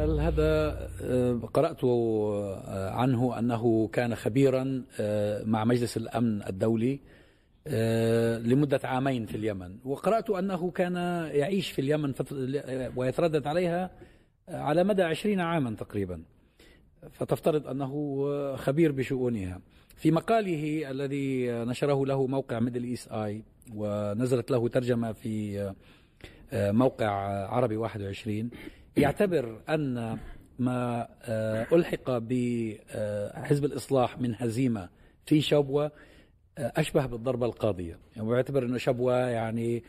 هذا قرأت عنه أنه كان خبيرا مع مجلس الأمن الدولي لمدة عامين في اليمن. وقرأت أنه كان يعيش في اليمن ويتردد عليها على مدى عشرين عاما تقريبا. فتفترض أنه خبير بشؤونها. في مقاله الذي نشره له موقع ميدل إيست آي ونزلت له ترجمة في موقع عربي 21 يعتبر أن ما ألحق بحزب الإصلاح من هزيمة في شبوة أشبه بالضربة القاضية. يعني ويعتبر أنه شبوة يعني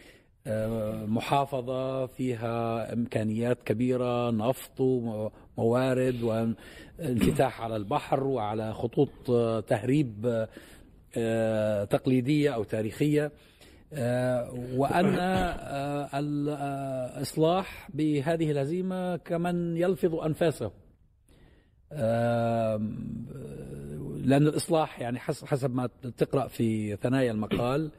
محافظة فيها إمكانيات كبيرة نفط وموارد وانفتاح على البحر وعلى خطوط تهريب تقليدية أو تاريخية. وأن الإصلاح بهذه الهزيمة كمن يلفظ أنفاسه. لأن الإصلاح يعني حسب ما تقرأ في ثنايا المقال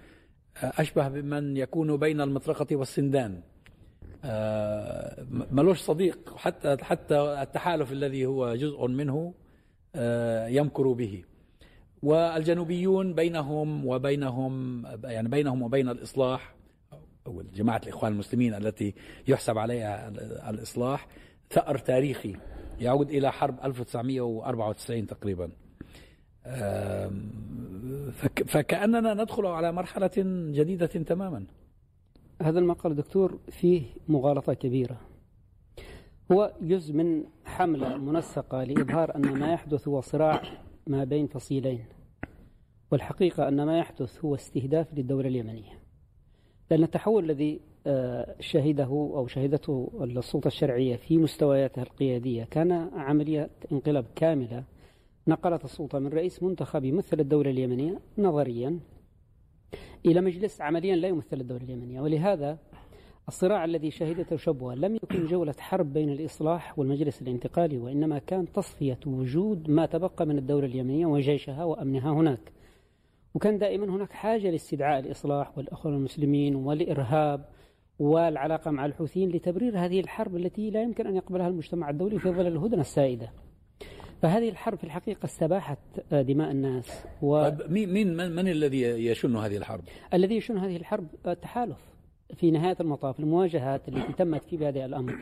أشبه بمن يكون بين المطرقة والسندان. ملوش صديق حتى حتى التحالف الذي هو جزء منه يمكر به. والجنوبيون بينهم وبينهم يعني بينهم وبين الإصلاح أو جماعة الإخوان المسلمين التي يحسب عليها الإصلاح ثأر تاريخي يعود إلى حرب 1994 تقريبا. فكأننا ندخل على مرحلة جديدة تماما. هذا المقال دكتور فيه مغالطة كبيرة. هو جزء من حملة منسقة لإظهار أن ما يحدث هو صراع ما بين فصيلين والحقيقة أن ما يحدث هو استهداف للدولة اليمنية. لأن التحول الذي شهده أو شهدته السلطة الشرعية في مستوياتها القيادية كان عملية انقلاب كاملة نقلت السلطة من رئيس منتخب يمثل الدولة اليمنية نظريا إلى مجلس عمليا لا يمثل الدولة اليمنية. ولهذا الصراع الذي شهدته شبوة. لم يكن جولة حرب بين الإصلاح والمجلس الانتقالي وإنما كان تصفية وجود ما تبقى من الدولة اليمنية وجيشها وأمنها هناك. وكان دائما هناك حاجة لاستدعاء الإصلاح والأخوة المسلمين والإرهاب والعلاقة مع الحوثيين لتبرير هذه الحرب التي لا يمكن أن يقبلها المجتمع الدولي في ظل الهدنة السائدة. فهذه الحرب في الحقيقة استباحت دماء الناس و... طيب مين من, من الذي يشن هذه الحرب؟ الذي يشن هذه الحرب التحالف في نهاية المطاف المواجهات التي تمت في بهذا الأمر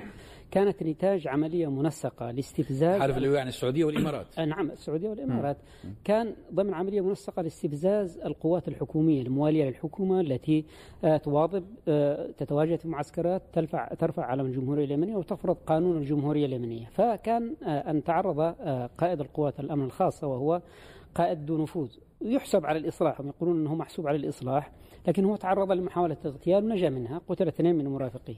كانت نتاج عملية منسقة لاستفزاز حرب اللي يعني السعودية والإمارات. آه نعم السعودية والإمارات. كان ضمن عملية منسقة لاستفزاز القوات الحكومية الموالية للحكومة التي آه تواظب آه تتواجد في معسكرات ترفع ترفع علم الجمهورية اليمنية وتفرض قانون الجمهورية اليمنية. فكان أن تعرض قائد القوات الأمن الخاصة وهو قائد ذو نفوذ. يحسب على الإصلاح هم يقولون أنه محسوب على الإصلاح. لكن هو تعرض لمحاولة اغتيال ونجا منها قتل اثنين من مرافقيه.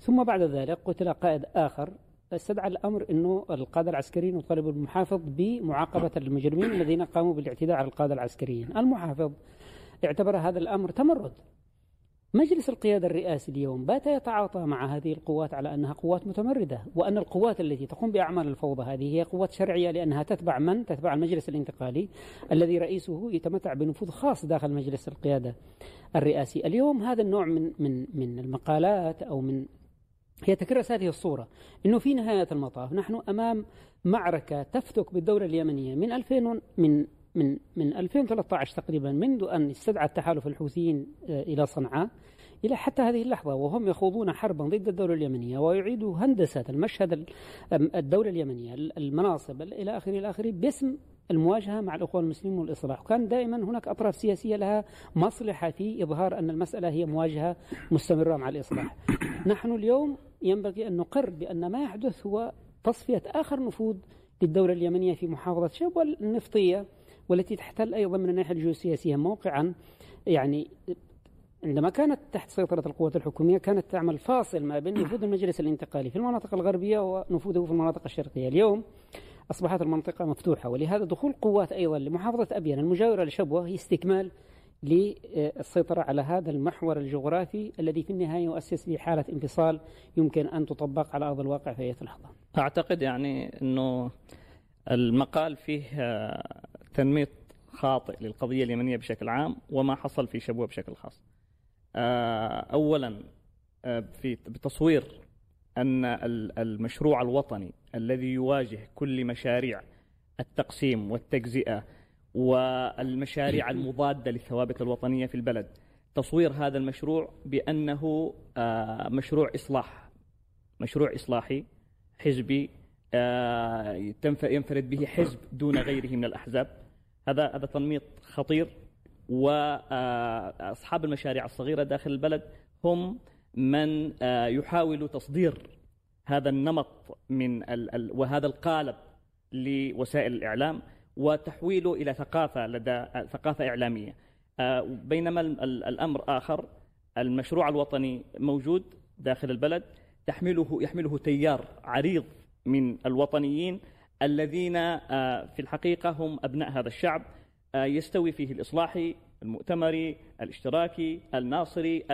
ثم بعد ذلك قتل قائد آخر استدعى الأمر أنه القادة العسكريين يطالبوا المحافظ بمعاقبة المجرمين الذين قاموا بالاعتداء على القادة العسكريين. المحافظ اعتبر هذا الأمر تمرد. مجلس القيادة الرئاسي اليوم بات يتعاطى مع هذه القوات على أنها قوات متمردة وأن القوات التي تقوم بأعمال الفوضى هذه هي قوات شرعية لأنها تتبع من؟ تتبع المجلس الانتقالي الذي رئيسه يتمتع بنفوذ خاص داخل مجلس القيادة الرئاسي اليوم هذا النوع من من من المقالات أو من هي تكرس هذه الصورة أنه في نهاية المطاف نحن أمام معركة تفتك بالدولة اليمنية من 2000 من من من 2013 تقريبا منذ أن استدعى التحالف الحوثيين إلى صنعاء إلى حتى هذه اللحظة وهم يخوضون حربا ضد الدولة اليمنية ويعيدوا هندسة المشهد الدولة اليمنية المناصب إلى آخره إلى آخره باسم المواجهة مع الأخوان المسلمين والإصلاح. وكان دائما هناك أطراف سياسية لها مصلحة في إظهار أن المسألة هي مواجهة مستمرة مع الإصلاح. نحن اليوم ينبغي أن نقر بأن ما يحدث هو تصفية آخر نفوذ للدولة اليمنية في محافظة شبوة النفطية والتي تحتل أيضا من الناحية الجيوسياسية موقعا يعني عندما كانت تحت سيطرة القوات الحكومية كانت تعمل فاصل ما بين نفوذ المجلس الانتقالي في المناطق الغربية ونفوذه في المناطق الشرقية. اليوم أصبحت المنطقة مفتوحة ولهذا دخول قوات أيضا لمحافظة أبين المجاورة لشبوة هي استكمال للسيطرة على هذا المحور الجغرافي الذي في النهاية يؤسس لحالة انفصال يمكن أن تطبق على أرض الواقع في أي لحظة. أعتقد يعني أنه المقال فيه تنميط خاطئ للقضية اليمنية بشكل عام وما حصل في شبوة بشكل خاص. أولا في بتصوير أن المشروع الوطني الذي يواجه كل مشاريع التقسيم والتجزئة والمشاريع المضادة للثوابت الوطنية في البلد تصوير هذا المشروع بأنه آه، مشروع إصلاح مشروع إصلاحي حزبي آه، ينفرد به حزب دون غيره من الأحزاب. هذا هذا تنميط خطير وأصحاب المشاريع الصغيرة داخل البلد هم من آه، يحاول تصدير هذا النمط من وهذا القالب لوسائل الإعلام وتحويله إلى ثقافة لدى ثقافة إعلامية. آه، بينما الأمر آخر المشروع الوطني موجود داخل البلد تحمله يحمله تيار عريض من الوطنيين الذين آه، في الحقيقة هم أبناء هذا الشعب آه، يستوي فيه الإصلاحي المؤتمري الاشتراكي الناصري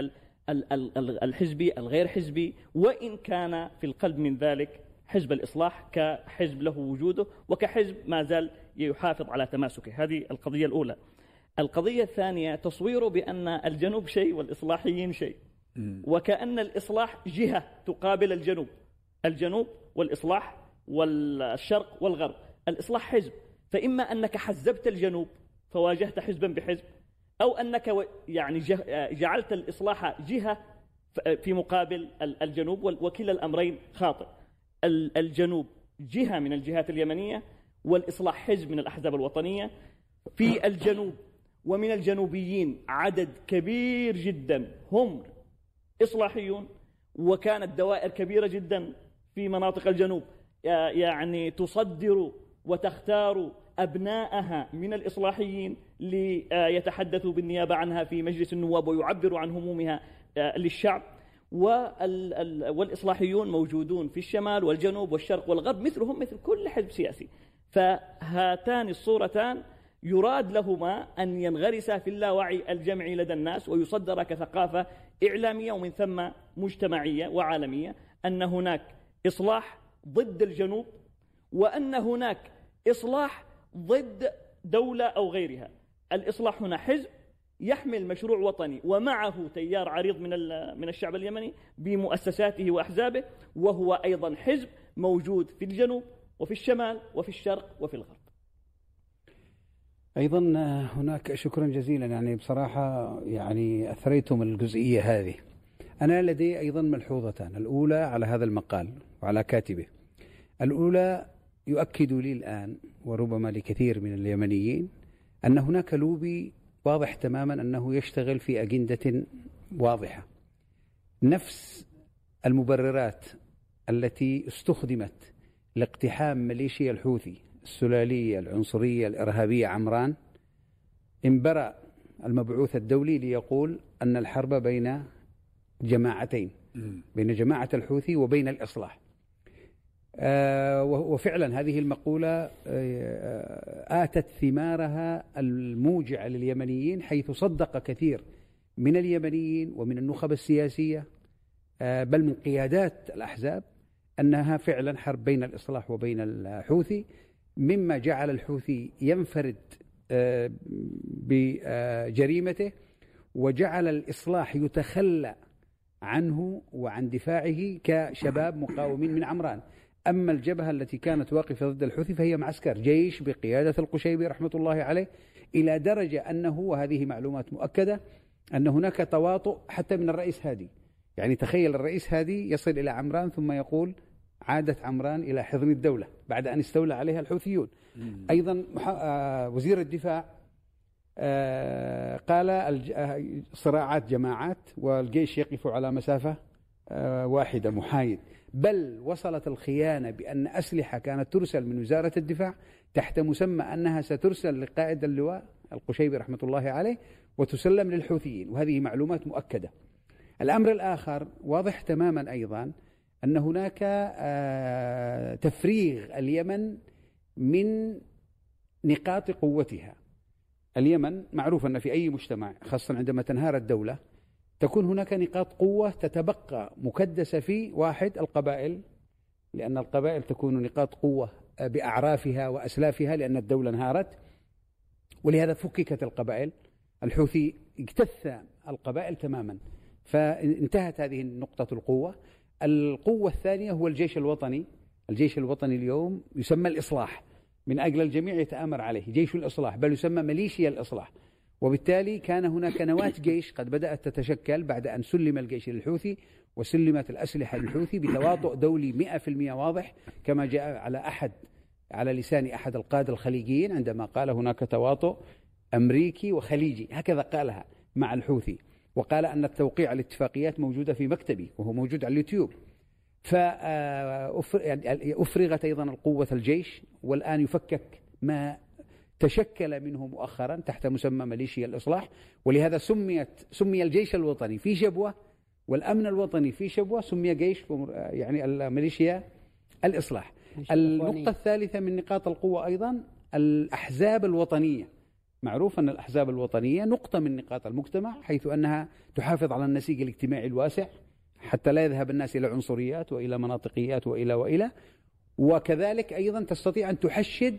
الحزبي الغير حزبي وإن كان في القلب من ذلك حزب الإصلاح كحزب له وجوده وكحزب ما زال يحافظ على تماسكه. هذه القضية الأولى. القضية الثانية تصويره بأن الجنوب شيء والإصلاحيين شيء. وكأن الإصلاح جهة تقابل الجنوب. الجنوب والإصلاح والشرق والغرب. الإصلاح حزب. فإما أنك حزبت الجنوب فواجهت حزبا بحزب أو أنك يعني جعلت الإصلاح جهة في مقابل الجنوب وكلا الأمرين خاطئ. الجنوب جهة من الجهات اليمنية والإصلاح حزب من الأحزاب الوطنية. في الجنوب ومن الجنوبيين عدد كبير جدا. هم إصلاحيون وكانت دوائر كبيرة جدا في مناطق الجنوب. يعني تصدر وتختار أبناءها من الإصلاحيين ليتحدثوا بالنيابة عنها في مجلس النواب ويعبروا عن همومها آه، للشعب. والإصلاحيون موجودون في الشمال والجنوب والشرق والغرب مثلهم مثل كل حزب سياسي. فهاتان الصورتان يراد لهما أن ينغرسا في اللاوعي الجمعي لدى الناس ويصدر كثقافة إعلامية ومن ثم مجتمعية وعالمية أن هناك إصلاح ضد الجنوب وأن هناك إصلاح ضد دولة أو غيرها الإصلاح هنا حزب يحمل مشروع وطني ومعه تيار عريض من من الشعب اليمني بمؤسساته وأحزابه وهو أيضا حزب موجود في الجنوب وفي الشمال وفي الشرق وفي الغرب. أيضا هناك شكرا جزيلا يعني بصراحة يعني أثريتم الجزئية هذه. أنا لدي أيضا ملحوظتان، الأولى على هذا المقال وعلى كاتبه. الأولى يؤكد لي الآن وربما لكثير من اليمنيين أن هناك لوبي واضح تماما أنه يشتغل في أجندة واضحة. نفس المبررات التي استخدمت لاقتحام ميليشيا الحوثي السلالية العنصرية الإرهابية عمران انبرأ المبعوث الدولي ليقول أن الحرب بين جماعتين بين جماعة الحوثي وبين الإصلاح. آه، وفعلا هذه المقولة آه، آتت ثمارها الموجعة لليمنيين حيث صدق كثير من اليمنيين ومن النخب السياسية آه، بل من قيادات الأحزاب أنها فعلا حرب بين الإصلاح وبين الحوثي مما جعل الحوثي ينفرد بجريمته وجعل الإصلاح يتخلى عنه وعن دفاعه كشباب مقاومين من عمران. أما الجبهة التي كانت واقفة ضد الحوثي فهي معسكر جيش بقيادة القشيبي رحمة الله عليه إلى درجة أنه وهذه معلومات مؤكدة أن هناك تواطؤ حتى من الرئيس هادي. يعني تخيل الرئيس هادي يصل إلى عمران ثم يقول عادت عمران إلى حضن الدولة بعد أن استولى عليها الحوثيون. أيضا آه، وزير الدفاع آه، قال آه، صراعات جماعات والجيش يقف على مسافة واحدة محايد. بل وصلت الخيانة بأن أسلحة كانت ترسل من وزارة الدفاع تحت مسمى أنها سترسل لقائد اللواء القشيبي رحمة الله عليه وتسلم للحوثيين وهذه معلومات مؤكدة. الأمر الآخر واضح تماما أيضا أن هناك آه، تفريغ اليمن من نقاط قوتها. اليمن معروف أن في أي مجتمع خاصة عندما تنهار الدولة تكون هناك نقاط قوة تتبقى مكدسة في واحد القبائل لأن القبائل تكون نقاط قوة بأعرافها وأسلافها لأن الدولة انهارت. ولهذا فككت القبائل. الحوثي اجتث القبائل تماما فانتهت هذه نقطة القوة. القوة الثانية هو الجيش الوطني. الجيش الوطني اليوم يسمى الإصلاح. من أجل الجميع يتآمر عليه جيش الإصلاح بل يسمى ميليشيا الإصلاح. وبالتالي كان هناك نواة جيش قد بدأت تتشكل بعد أن سلم الجيش للحوثي وسلمت الأسلحة للحوثي بتواطؤ دولي 100% واضح كما جاء على أحد على لسان أحد القادة الخليجيين عندما قال هناك تواطؤ أمريكي وخليجي هكذا قالها مع الحوثي وقال أن التوقيع الاتفاقيات موجودة في مكتبي وهو موجود على اليوتيوب. فأفرغت أيضا القوة الجيش والآن يفكك ما تشكل منه مؤخرا تحت مسمى ميليشيا الإصلاح ولهذا سميت سمي الجيش الوطني في شبوة والأمن الوطني في شبوة سمي جيش يعني الميليشيا الإصلاح. النقطة الثالثة من نقاط القوة أيضا الأحزاب الوطنية. معروف أن الأحزاب الوطنية نقطة من نقاط المجتمع حيث أنها تحافظ على النسيج الاجتماعي الواسع حتى لا يذهب الناس إلى عنصريات وإلى مناطقيات وإلى وإلى وكذلك أيضا تستطيع أن تحشد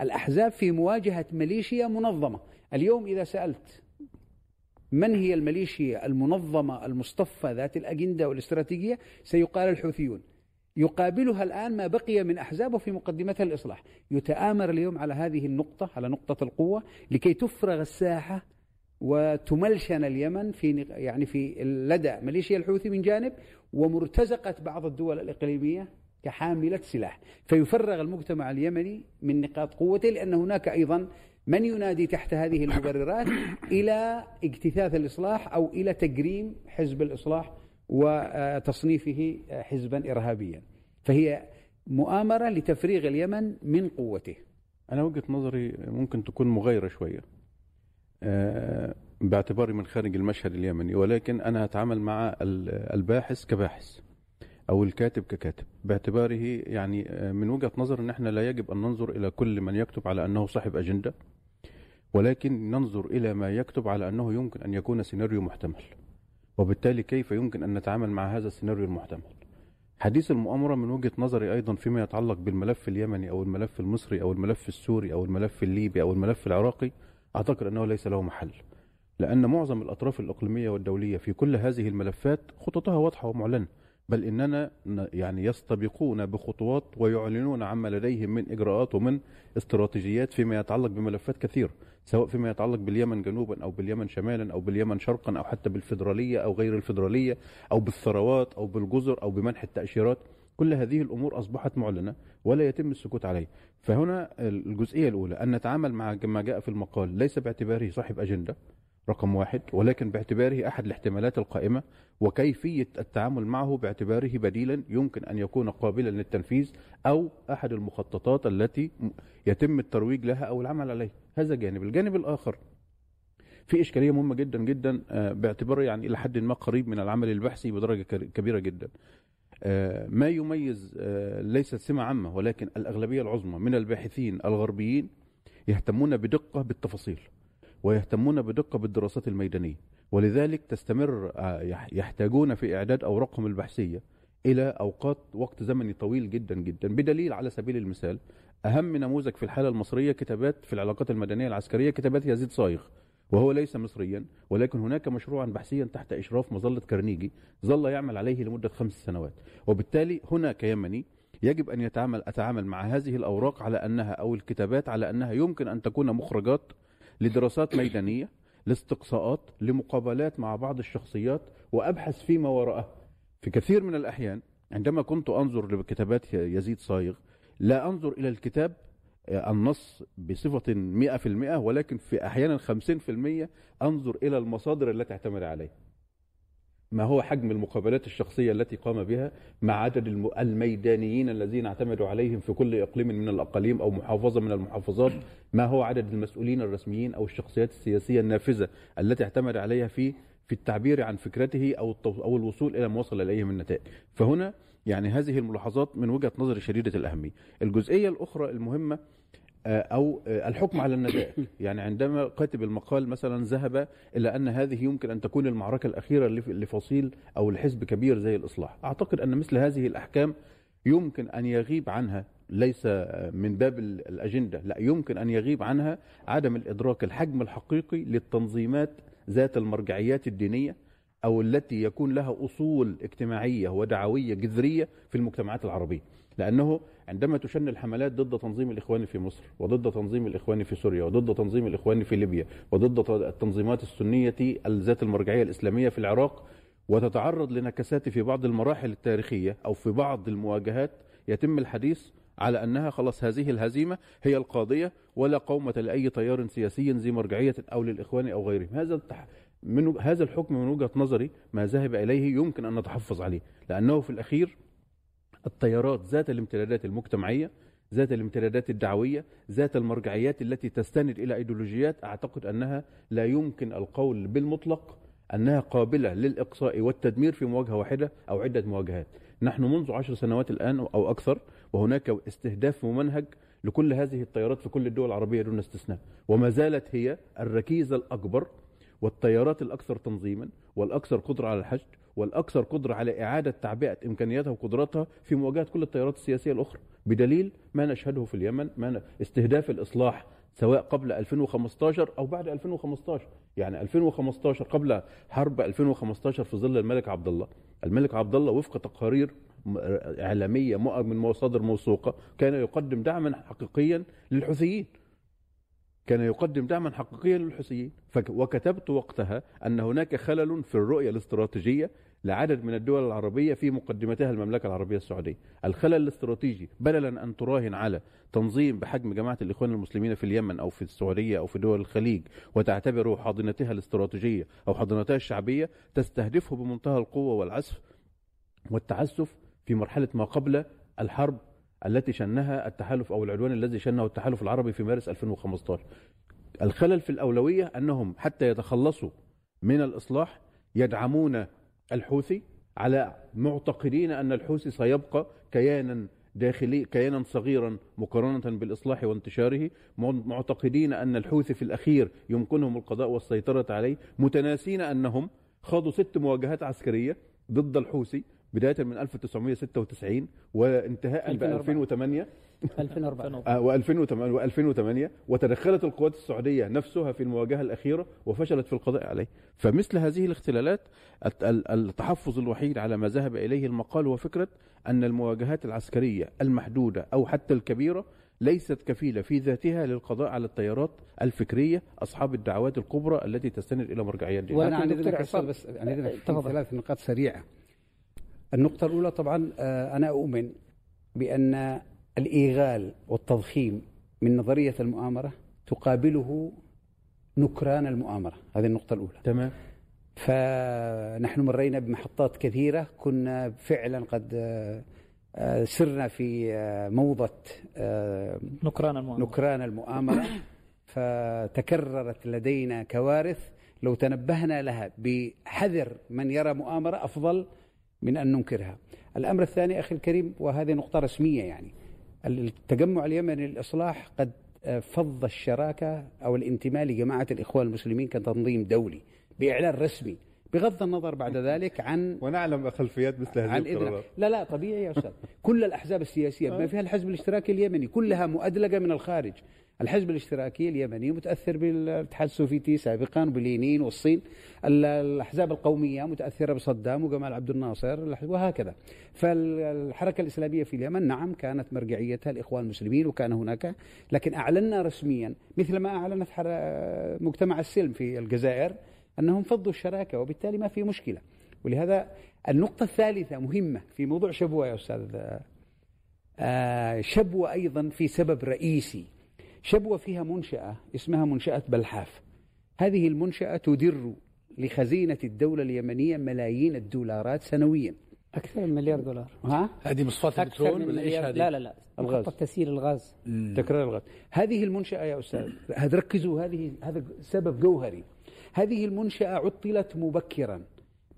الأحزاب في مواجهة ميليشيا منظمة. اليوم إذا سألت من هي الميليشيا المنظمة المصطفى ذات الأجندة والاستراتيجية سيقال الحوثيون. يقابلها الآن ما بقي من أحزاب وفي مقدمتها الإصلاح. يتآمر اليوم على هذه النقطة على نقطة القوة لكي تفرغ الساحة وتملشن اليمن في يعني في لدى ميليشيا الحوثي من جانب ومرتزقة بعض الدول الإقليمية كحاملة سلاح. فيفرغ المجتمع اليمني من نقاط قوته لأن هناك أيضا من ينادي تحت هذه المبررات إلى اجتثاث الإصلاح أو إلى تجريم حزب الإصلاح وتصنيفه حزبا إرهابيا. فهي مؤامرة لتفريغ اليمن من قوته. أنا وجهة نظري ممكن تكون مغايرة شوية آه، باعتباري من خارج المشهد اليمني ولكن أنا أتعامل مع الباحث كباحث. أو الكاتب ككاتب. باعتباره يعني آه، من وجهة نظر أن إحنا لا يجب أن ننظر إلى كل من يكتب على أنه صاحب أجندة ولكن ننظر إلى ما يكتب على أنه يمكن أن يكون سيناريو محتمل. وبالتالي كيف يمكن أن نتعامل مع هذا السيناريو المحتمل؟ حديث المؤامرة من وجهة نظري أيضا فيما يتعلق بالملف اليمني أو الملف المصري أو الملف السوري أو الملف الليبي أو الملف العراقي أعتقد أنه ليس له محل. لأن معظم الأطراف الإقليمية والدولية في كل هذه الملفات خططها واضحة ومعلنة. بل إننا يعني يستبقون بخطوات ويعلنون عما لديهم من إجراءات ومن استراتيجيات فيما يتعلق بملفات كثيرة سواء فيما يتعلق باليمن جنوبا أو باليمن شمالا أو باليمن شرقا أو حتى بالفيدرالية أو غير الفيدرالية أو بالثروات أو بالجزر أو بمنح التأشيرات. كل هذه الأمور أصبحت معلنة ولا يتم السكوت عليها. فهنا الجزئية الأولى أن نتعامل مع ما جاء في المقال ليس باعتباره صاحب أجندة. رقم واحد ولكن باعتباره أحد الاحتمالات القائمة وكيفية التعامل معه باعتباره بديلا يمكن أن يكون قابلا للتنفيذ أو أحد المخططات التي يتم الترويج لها أو العمل عليها. هذا جانب. الجانب الآخر في إشكالية مهمة جدا جدا آه، باعتباره يعني إلى حد ما قريب من العمل البحثي بدرجة كبيرة جدا. آه، ما يميز آه، ليست سمة عامة ولكن الأغلبية العظمى من الباحثين الغربيين يهتمون بدقة بالتفاصيل. ويهتمون بدقة بالدراسات الميدانية. ولذلك تستمر آه، يحتاجون في إعداد أوراقهم البحثية إلى أوقات وقت زمني طويل جدا جدا. بدليل على سبيل المثال أهم نموذج في الحالة المصرية كتابات في العلاقات المدنية العسكرية كتابات يزيد صايغ وهو ليس مصريا ولكن هناك مشروعا بحثيا تحت إشراف مظلة كارنيجي ظل يعمل عليه لمدة خمس سنوات. وبالتالي هنا كيمني يجب أن يتعامل أتعامل مع هذه الأوراق على أنها أو الكتابات على أنها يمكن أن تكون مخرجات لدراسات ميدانية لاستقصاءات لمقابلات مع بعض الشخصيات وأبحث فيما وراءه. في كثير من الأحيان عندما كنت أنظر لكتابات يزيد صايغ لا أنظر إلى الكتاب آه، النص بصفة 100% ولكن في أحيانا 50% أنظر إلى المصادر التي اعتمد عليها. ما هو حجم المقابلات الشخصية التي قام بها مع عدد الميدانيين الذين اعتمدوا عليهم في كل إقليم من الأقاليم أو محافظة من المحافظات؟ ما هو عدد المسؤولين الرسميين أو الشخصيات السياسية النافذة التي اعتمد عليها في في التعبير عن فكرته أو أو الوصول إلى ما وصل إليه من نتائج فهنا يعني هذه الملاحظات من وجهة نظري شديدة الأهمية. الجزئية الأخرى المهمة آه، أو آه، الحكم على النتائج يعني عندما كاتب المقال مثلا ذهب إلى أن هذه يمكن أن تكون المعركة الأخيرة لفصيل أو لحزب كبير زي الإصلاح. أعتقد أن مثل هذه الأحكام يمكن أن يغيب عنها ليس من باب الأجندة لا يمكن أن يغيب عنها عدم الإدراك الحجم الحقيقي للتنظيمات ذات المرجعيات الدينية أو التي يكون لها أصول اجتماعية ودعوية جذرية في المجتمعات العربية. لأنه عندما تشن الحملات ضد تنظيم الإخوان في مصر وضد تنظيم الإخوان في سوريا وضد تنظيم الإخوان في ليبيا وضد التنظيمات السنية ذات المرجعية الإسلامية في العراق وتتعرض لنكسات في بعض المراحل التاريخية أو في بعض المواجهات يتم الحديث على أنها خلاص هذه الهزيمة هي القاضية ولا قومة لأي تيار سياسي ذي مرجعية أو للإخوان أو غيرهم. هذا التح... من هذا الحكم من وجهة نظري ما ذهب إليه يمكن أن نتحفظ عليه لأنه في الأخير التيارات ذات الامتدادات المجتمعية ذات الامتدادات الدعوية ذات المرجعيات التي تستند إلى أيديولوجيات. أعتقد أنها لا يمكن القول بالمطلق أنها قابلة للإقصاء والتدمير في مواجهة واحدة أو عدة مواجهات. نحن منذ عشر سنوات الآن أو أكثر وهناك استهداف ممنهج لكل هذه التيارات في كل الدول العربية دون استثناء. وما زالت هي الركيزة الأكبر والتيارات الأكثر تنظيما والأكثر قدرة على الحشد والأكثر قدرة على إعادة تعبئة إمكانياتها وقدراتها في مواجهة كل التيارات السياسية الأخرى. بدليل ما نشهده في اليمن ما استهداف الإصلاح سواء قبل 2015 أو بعد 2015 يعني 2015 قبل حرب 2015 في ظل الملك عبد الله الملك عبد الله وفق تقارير إعلامية من مصادر موثوقة كان يقدم دعما حقيقيا للحوثيين. كان يقدم دعما حقيقيا للحوثيين وكتبت وقتها أن هناك خلل في الرؤية الاستراتيجية لعدد من الدول العربية في مقدمتها المملكة العربية السعودية. الخلل الاستراتيجي بدلا أن تراهن على تنظيم بحجم جماعة الإخوان المسلمين في اليمن أو في السعودية أو في دول الخليج وتعتبره حاضنتها الاستراتيجية أو حاضنتها الشعبية تستهدفه بمنتهى القوة والعسف والتعسف في مرحلة ما قبل الحرب التي شنها التحالف أو العدوان الذي شنه التحالف العربي في مارس 2015 الخلل في الأولوية أنهم حتى يتخلصوا من الإصلاح يدعمون الحوثي على معتقدين أن الحوثي سيبقى كيانا داخلي كيانا صغيرا مقارنة بالإصلاح وانتشاره معتقدين أن الحوثي في الأخير يمكنهم القضاء والسيطرة عليه متناسين أنهم خاضوا ست مواجهات عسكرية ضد الحوثي بداية من 1996 وانتهاء ب 2008 2004 و2008 وتدخلت القوات السعودية نفسها في المواجهة الأخيرة وفشلت في القضاء عليه. فمثل هذه الاختلالات التحفظ الوحيد على ما ذهب إليه المقال هو فكرة أن المواجهات العسكرية المحدودة أو حتى الكبيرة ليست كفيلة في ذاتها للقضاء على التيارات الفكرية أصحاب الدعوات الكبرى التي تستند إلى مرجعيات دينية وأنا عندي بس عندي ثلاث نقاط سريعة. النقطة الأولى طبعا آه، أنا أؤمن بأن الإيغال والتضخيم من نظرية المؤامرة تقابله نكران المؤامرة هذه النقطة الأولى. تمام. فنحن مرينا بمحطات كثيرة كنا فعلا قد آه، آه، سرنا في موضة نكران المؤامرة. نكران المؤامرة. فتكررت لدينا كوارث. لو تنبهنا لها بحذر من يرى مؤامرة أفضل من أن ننكرها. الأمر الثاني أخي الكريم وهذه نقطة رسمية يعني التجمع اليمني للإصلاح قد فض الشراكة أو الانتماء لجماعة الإخوان المسلمين كتنظيم دولي بإعلان رسمي بغض النظر بعد ذلك عن ونعلم خلفيات مثل هذه القرارات. لا لا طبيعي يا أستاذ. كل الأحزاب السياسية بما فيها الحزب الاشتراكي اليمني كلها مؤدلجة من الخارج. الحزب الاشتراكي اليمني متأثر بالاتحاد السوفيتي سابقا وبلينين والصين. الأحزاب القومية متأثرة بصدام وجمال عبد الناصر وهكذا. فالحركة الإسلامية في اليمن نعم كانت مرجعيتها الاخوان المسلمين وكان هناك لكن اعلنا رسميا مثل ما أعلنت مجتمع السلم في الجزائر أنهم فضوا الشراكة وبالتالي ما في مشكلة. ولهذا النقطة الثالثة مهمة في موضوع شبوة يا أستاذ آه، شبوة أيضا في سبب رئيسي. شبوة فيها منشأة اسمها منشأة بلحاف. هذه المنشأة تدر لخزينة الدولة اليمنية ملايين الدولارات سنويا. أكثر من مليار دولار. ها؟ هذه مصفاة البترول ولا إيش هذه؟ لا لا لا. الغاز. تسيير الغاز. تكرار الغاز. هذه المنشأة يا أستاذ هذا ركزوا هذه هذا سبب جوهري. هذه المنشأة عطلت مبكرا.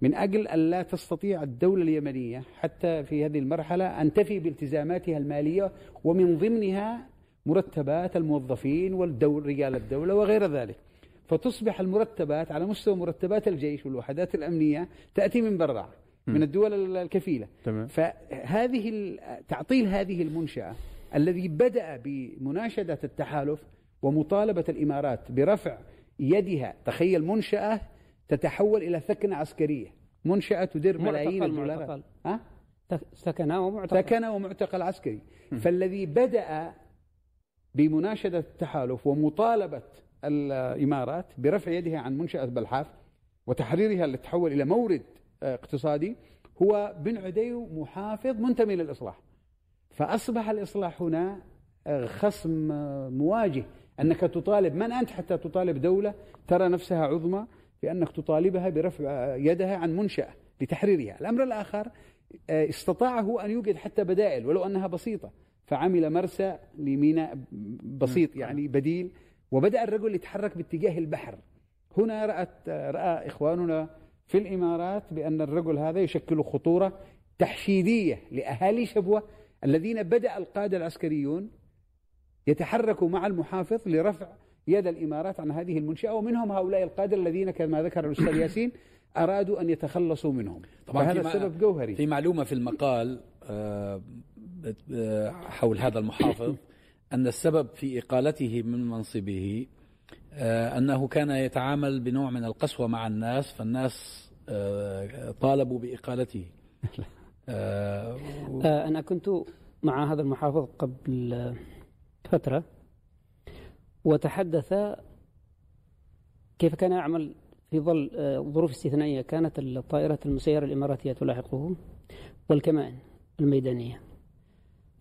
من أجل أن لا تستطيع الدولة اليمنية حتى في هذه المرحلة أن تفي بالتزاماتها المالية ومن ضمنها مرتبات الموظفين والدول رجال الدولة وغير ذلك. فتصبح المرتبات على مستوى مرتبات الجيش والوحدات الأمنية تأتي من برا من الدول الكفيلة. تمام. فهذه تعطيل هذه المنشأة الذي بدأ بمناشدة التحالف ومطالبة الإمارات برفع يدها تخيل منشأة تتحول إلى ثكنة عسكرية. منشأة تدر ملايين الدولارات ها؟ سكن ومعتقل. سكن ومعتقل عسكري. فالذي بدأ بمناشدة التحالف ومطالبة الإمارات برفع يدها عن منشأة بلحاف وتحريرها لتتحول إلى مورد آه، اقتصادي هو بن عدي محافظ منتمي للإصلاح. فأصبح الإصلاح هنا آه، خصم آه، مواجه. أنك تطالب من أنت حتى تطالب دولة ترى نفسها عظمى بأنك تطالبها برفع يدها عن منشأة لتحريرها. الأمر الآخر استطاع هو أن يوجد حتى بدائل ولو أنها بسيطة. فعمل مرسى لميناء بسيط يعني بديل. وبدأ الرجل يتحرك باتجاه البحر. هنا رأت رأى إخواننا في الإمارات بأن الرجل هذا يشكل خطورة تحشيدية لأهالي شبوة الذين بدأ القادة العسكريون يتحركوا مع المحافظ لرفع يد الإمارات عن هذه المنشأة. ومنهم هؤلاء القادة الذين كما ذكر الأستاذ ياسين أرادوا أن يتخلصوا منهم. طبعا مع- السبب جوهري. في معلومة في المقال آه، حول هذا المحافظ أن السبب في إقالته من منصبه آه، أنه كان يتعامل بنوع من القسوة مع الناس فالناس آه، طالبوا بإقالته. آه، و- أنا كنت مع هذا المحافظ قبل فترة وتحدث كيف كان يعمل في ظل ظروف استثنائية كانت الطائرة المسيرة الإماراتية تلاحقه والكمائن الميدانية.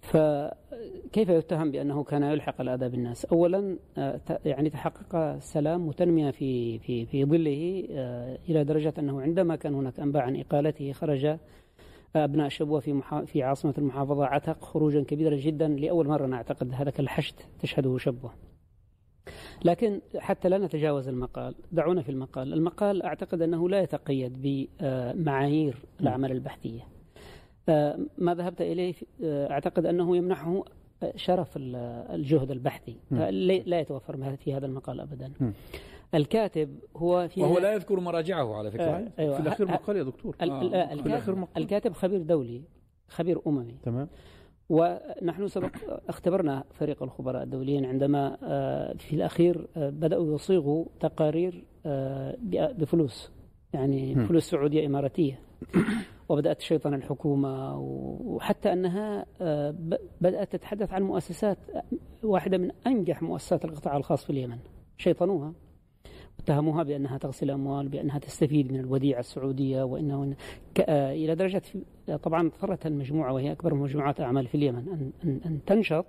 فكيف يتهم بأنه كان يلحق الأذى بالناس أولا آه، يعني تحقق سلام وتنمية في في في ظله آه، إلى درجة أنه عندما كان هناك أنباء عن إقالته خرج أبناء شبوة في. في عاصمة المحافظة عتق خروجا كبيرا جدا لأول مرة أنا أعتقد الحشد تشهده شبوة. لكن حتى لا نتجاوز المقال دعونا في المقال. المقال أعتقد أنه لا يتقيد بمعايير الأعمال البحثية. آه، ما ذهبت إليه آه، أعتقد أنه يمنحه شرف ال- الجهد البحثي لا لا يتوفر في هذا المقال أبدا. الكاتب هو في وهو لا يذكر مراجعه على فكرة آه، أيوة. في الأخير ه- مقال يا دكتور ال- آه. آه، في الكاتب, مقال الكاتب خبير دولي خبير أممي تمام ونحن سبق اختبرنا فريق الخبراء الدوليين عندما آه، في الأخير بدأوا يصيغوا تقارير بفلوس يعني. فلوس سعودية إماراتية وبدأت تشيطن الحكومة وحتى أنها آه، بدأت تتحدث عن مؤسسات آه، واحدة من أنجح مؤسسات القطاع الخاص في اليمن. شيطنوها. اتهموها بأنها تغسل أموال بأنها تستفيد من الوديعة السعودية وأنه آه، إلى درجة طبعا اضطرت المجموعة وهي أكبر مجموعات أعمال في اليمن أن, أن, أن تنشط.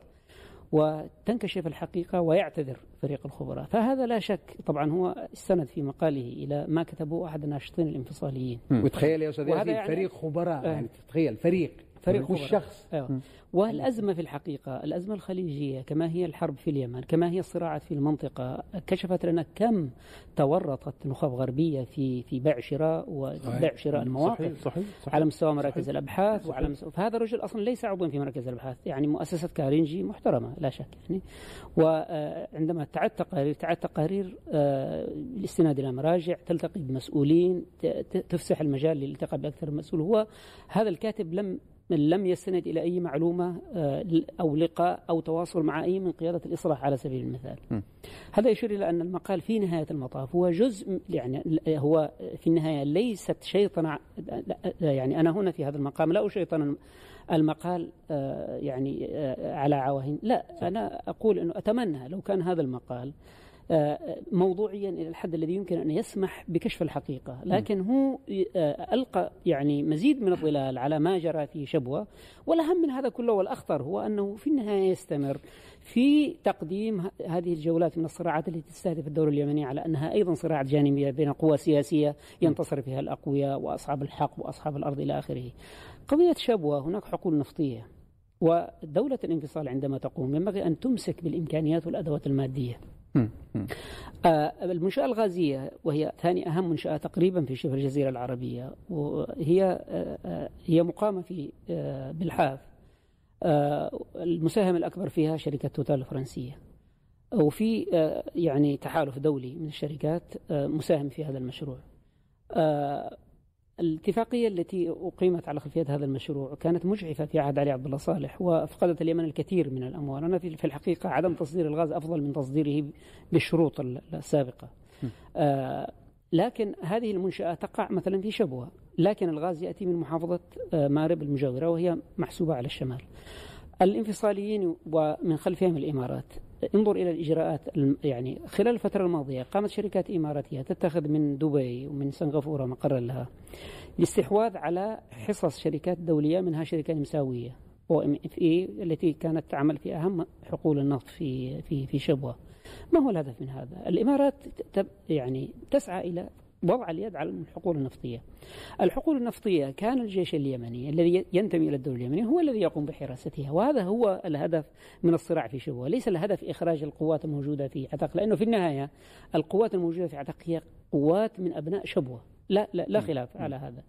وتنكشف الحقيقة ويعتذر فريق الخبراء. فهذا لا شك. طبعا هو استند في مقاله إلى ما كتبه أحد الناشطين الانفصاليين. وتخيل يا وهذا ياسين يعني- فريق خبراء آه. يعني تتخيل فريق فريق مش خبراء. شخص أيوة. والأزمة في الحقيقة الأزمة الخليجية كما هي الحرب في اليمن كما هي الصراعات في المنطقة كشفت لنا كم تورطت نخب غربية في في بيع شراء وبيع شراء المواقف صحيح صحيح, صحيح. على مستوى مراكز صحيح. الأبحاث صحيح. وعلى مستوى فهذا الرجل أصلا ليس عضوا في مركز الأبحاث يعني مؤسسة كارينجي محترمة لا شك يعني وعندما تعد تقارير تعد تقارير آه، الاستناد إلى مراجع تلتقي بمسؤولين تفسح المجال للالتقاء بأكثر من مسؤول هو هذا الكاتب لم لم يستند إلى أي معلومة آه، أو لقاء أو تواصل مع أي من قيادة الإصلاح على سبيل المثال. م. هذا يشير إلى أن المقال في نهاية المطاف هو جزء يعني هو في النهاية ليست شيطنه يعني أنا هنا في هذا المقام لا أشيطن المقال آه، يعني آه، على عواهن لا أنا أقول إنه أتمنى لو كان هذا المقال آه، موضوعيا إلى الحد الذي يمكن أن يسمح بكشف الحقيقة، لكن هو آه، ألقى يعني مزيد من الظلال على ما جرى في شبوة، والأهم من هذا كله والأخطر هو أنه في النهاية يستمر في تقديم هذه الجولات من الصراعات التي تستهدف الدولة اليمنيه على أنها أيضا صراعات جانبية بين قوى سياسية ينتصر فيها الأقوياء وأصحاب الحق وأصحاب الأرض إلى آخره. قضية شبوة هناك حقول نفطية ودولة الانفصال عندما تقوم ينبغي أن تمسك بالإمكانيات والأدوات المادية. المنشأة الغازية وهي ثاني أهم منشأة تقريبا في شبه الجزيرة العربية وهي آه، آه، هي مقامة في آه، بالحاف آه، المساهم الأكبر فيها شركة توتال الفرنسية وفي آه، يعني تحالف دولي من الشركات آه، مساهم في هذا المشروع. آه، الاتفاقية التي أقيمت على خلفية هذا المشروع كانت مجحفة في عهد علي عبد الله صالح وأفقدت اليمن الكثير من الأموال. أنا في الحقيقة عدم تصدير الغاز أفضل من تصديره بالشروط ال- السابقة. آه، لكن هذه المنشأة تقع مثلا في شبوة. لكن الغاز يأتي من محافظة آه، مارب المجاورة وهي محسوبة على الشمال. الانفصاليين ومن خلفهم الإمارات. انظر إلى الإجراءات يعني خلال الفترة الماضية قامت شركات إماراتية تتخذ من دبي ومن سنغافورة مقرا لها الاستحواذ على حصص شركات دولية منها شركة نمساوية أو إم إف إي التي كانت تعمل في أهم حقول النفط في في في شبوة. ما هو الهدف من هذا؟ الإمارات يعني تسعى إلى وضع اليد على الحقول النفطية. الحقول النفطية كان الجيش اليمني الذي ينتمي إلى الدولة اليمنية هو الذي يقوم بحراستها، وهذا هو الهدف من الصراع في شبوه، ليس الهدف إخراج القوات الموجودة في عتق، لأنه في النهاية القوات الموجودة في عتق هي قوات من أبناء شبوه، لا لا, لا خلاف على هذا.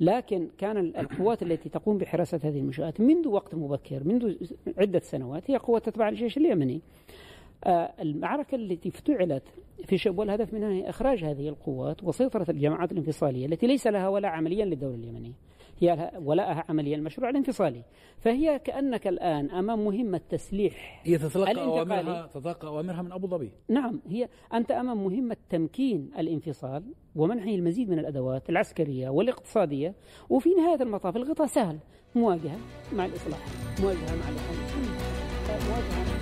لكن كان القوات التي تقوم بحراسة هذه المنشآت منذ وقت مبكر منذ عدة سنوات هي قوات تتبع الجيش اليمني. المعركة التي افتعلت في شبوة الهدف منها هي إخراج هذه القوات وسيطرة الجماعات الانفصالية التي ليس لها ولا عمليا للدولة اليمنية. هي ولاءها عمليا المشروع الانفصالي. فهي كأنك الآن أمام مهمة تسليح هي تتلقى أوامرها تتلقى أوامرها من أبو ظبي. نعم هي أنت أمام مهمة تمكين الانفصال ومنحه المزيد من الأدوات العسكرية والاقتصادية. وفي نهاية المطاف الغطاء سهل مواجهة مع الإصلاح مواجهة مع الإخوان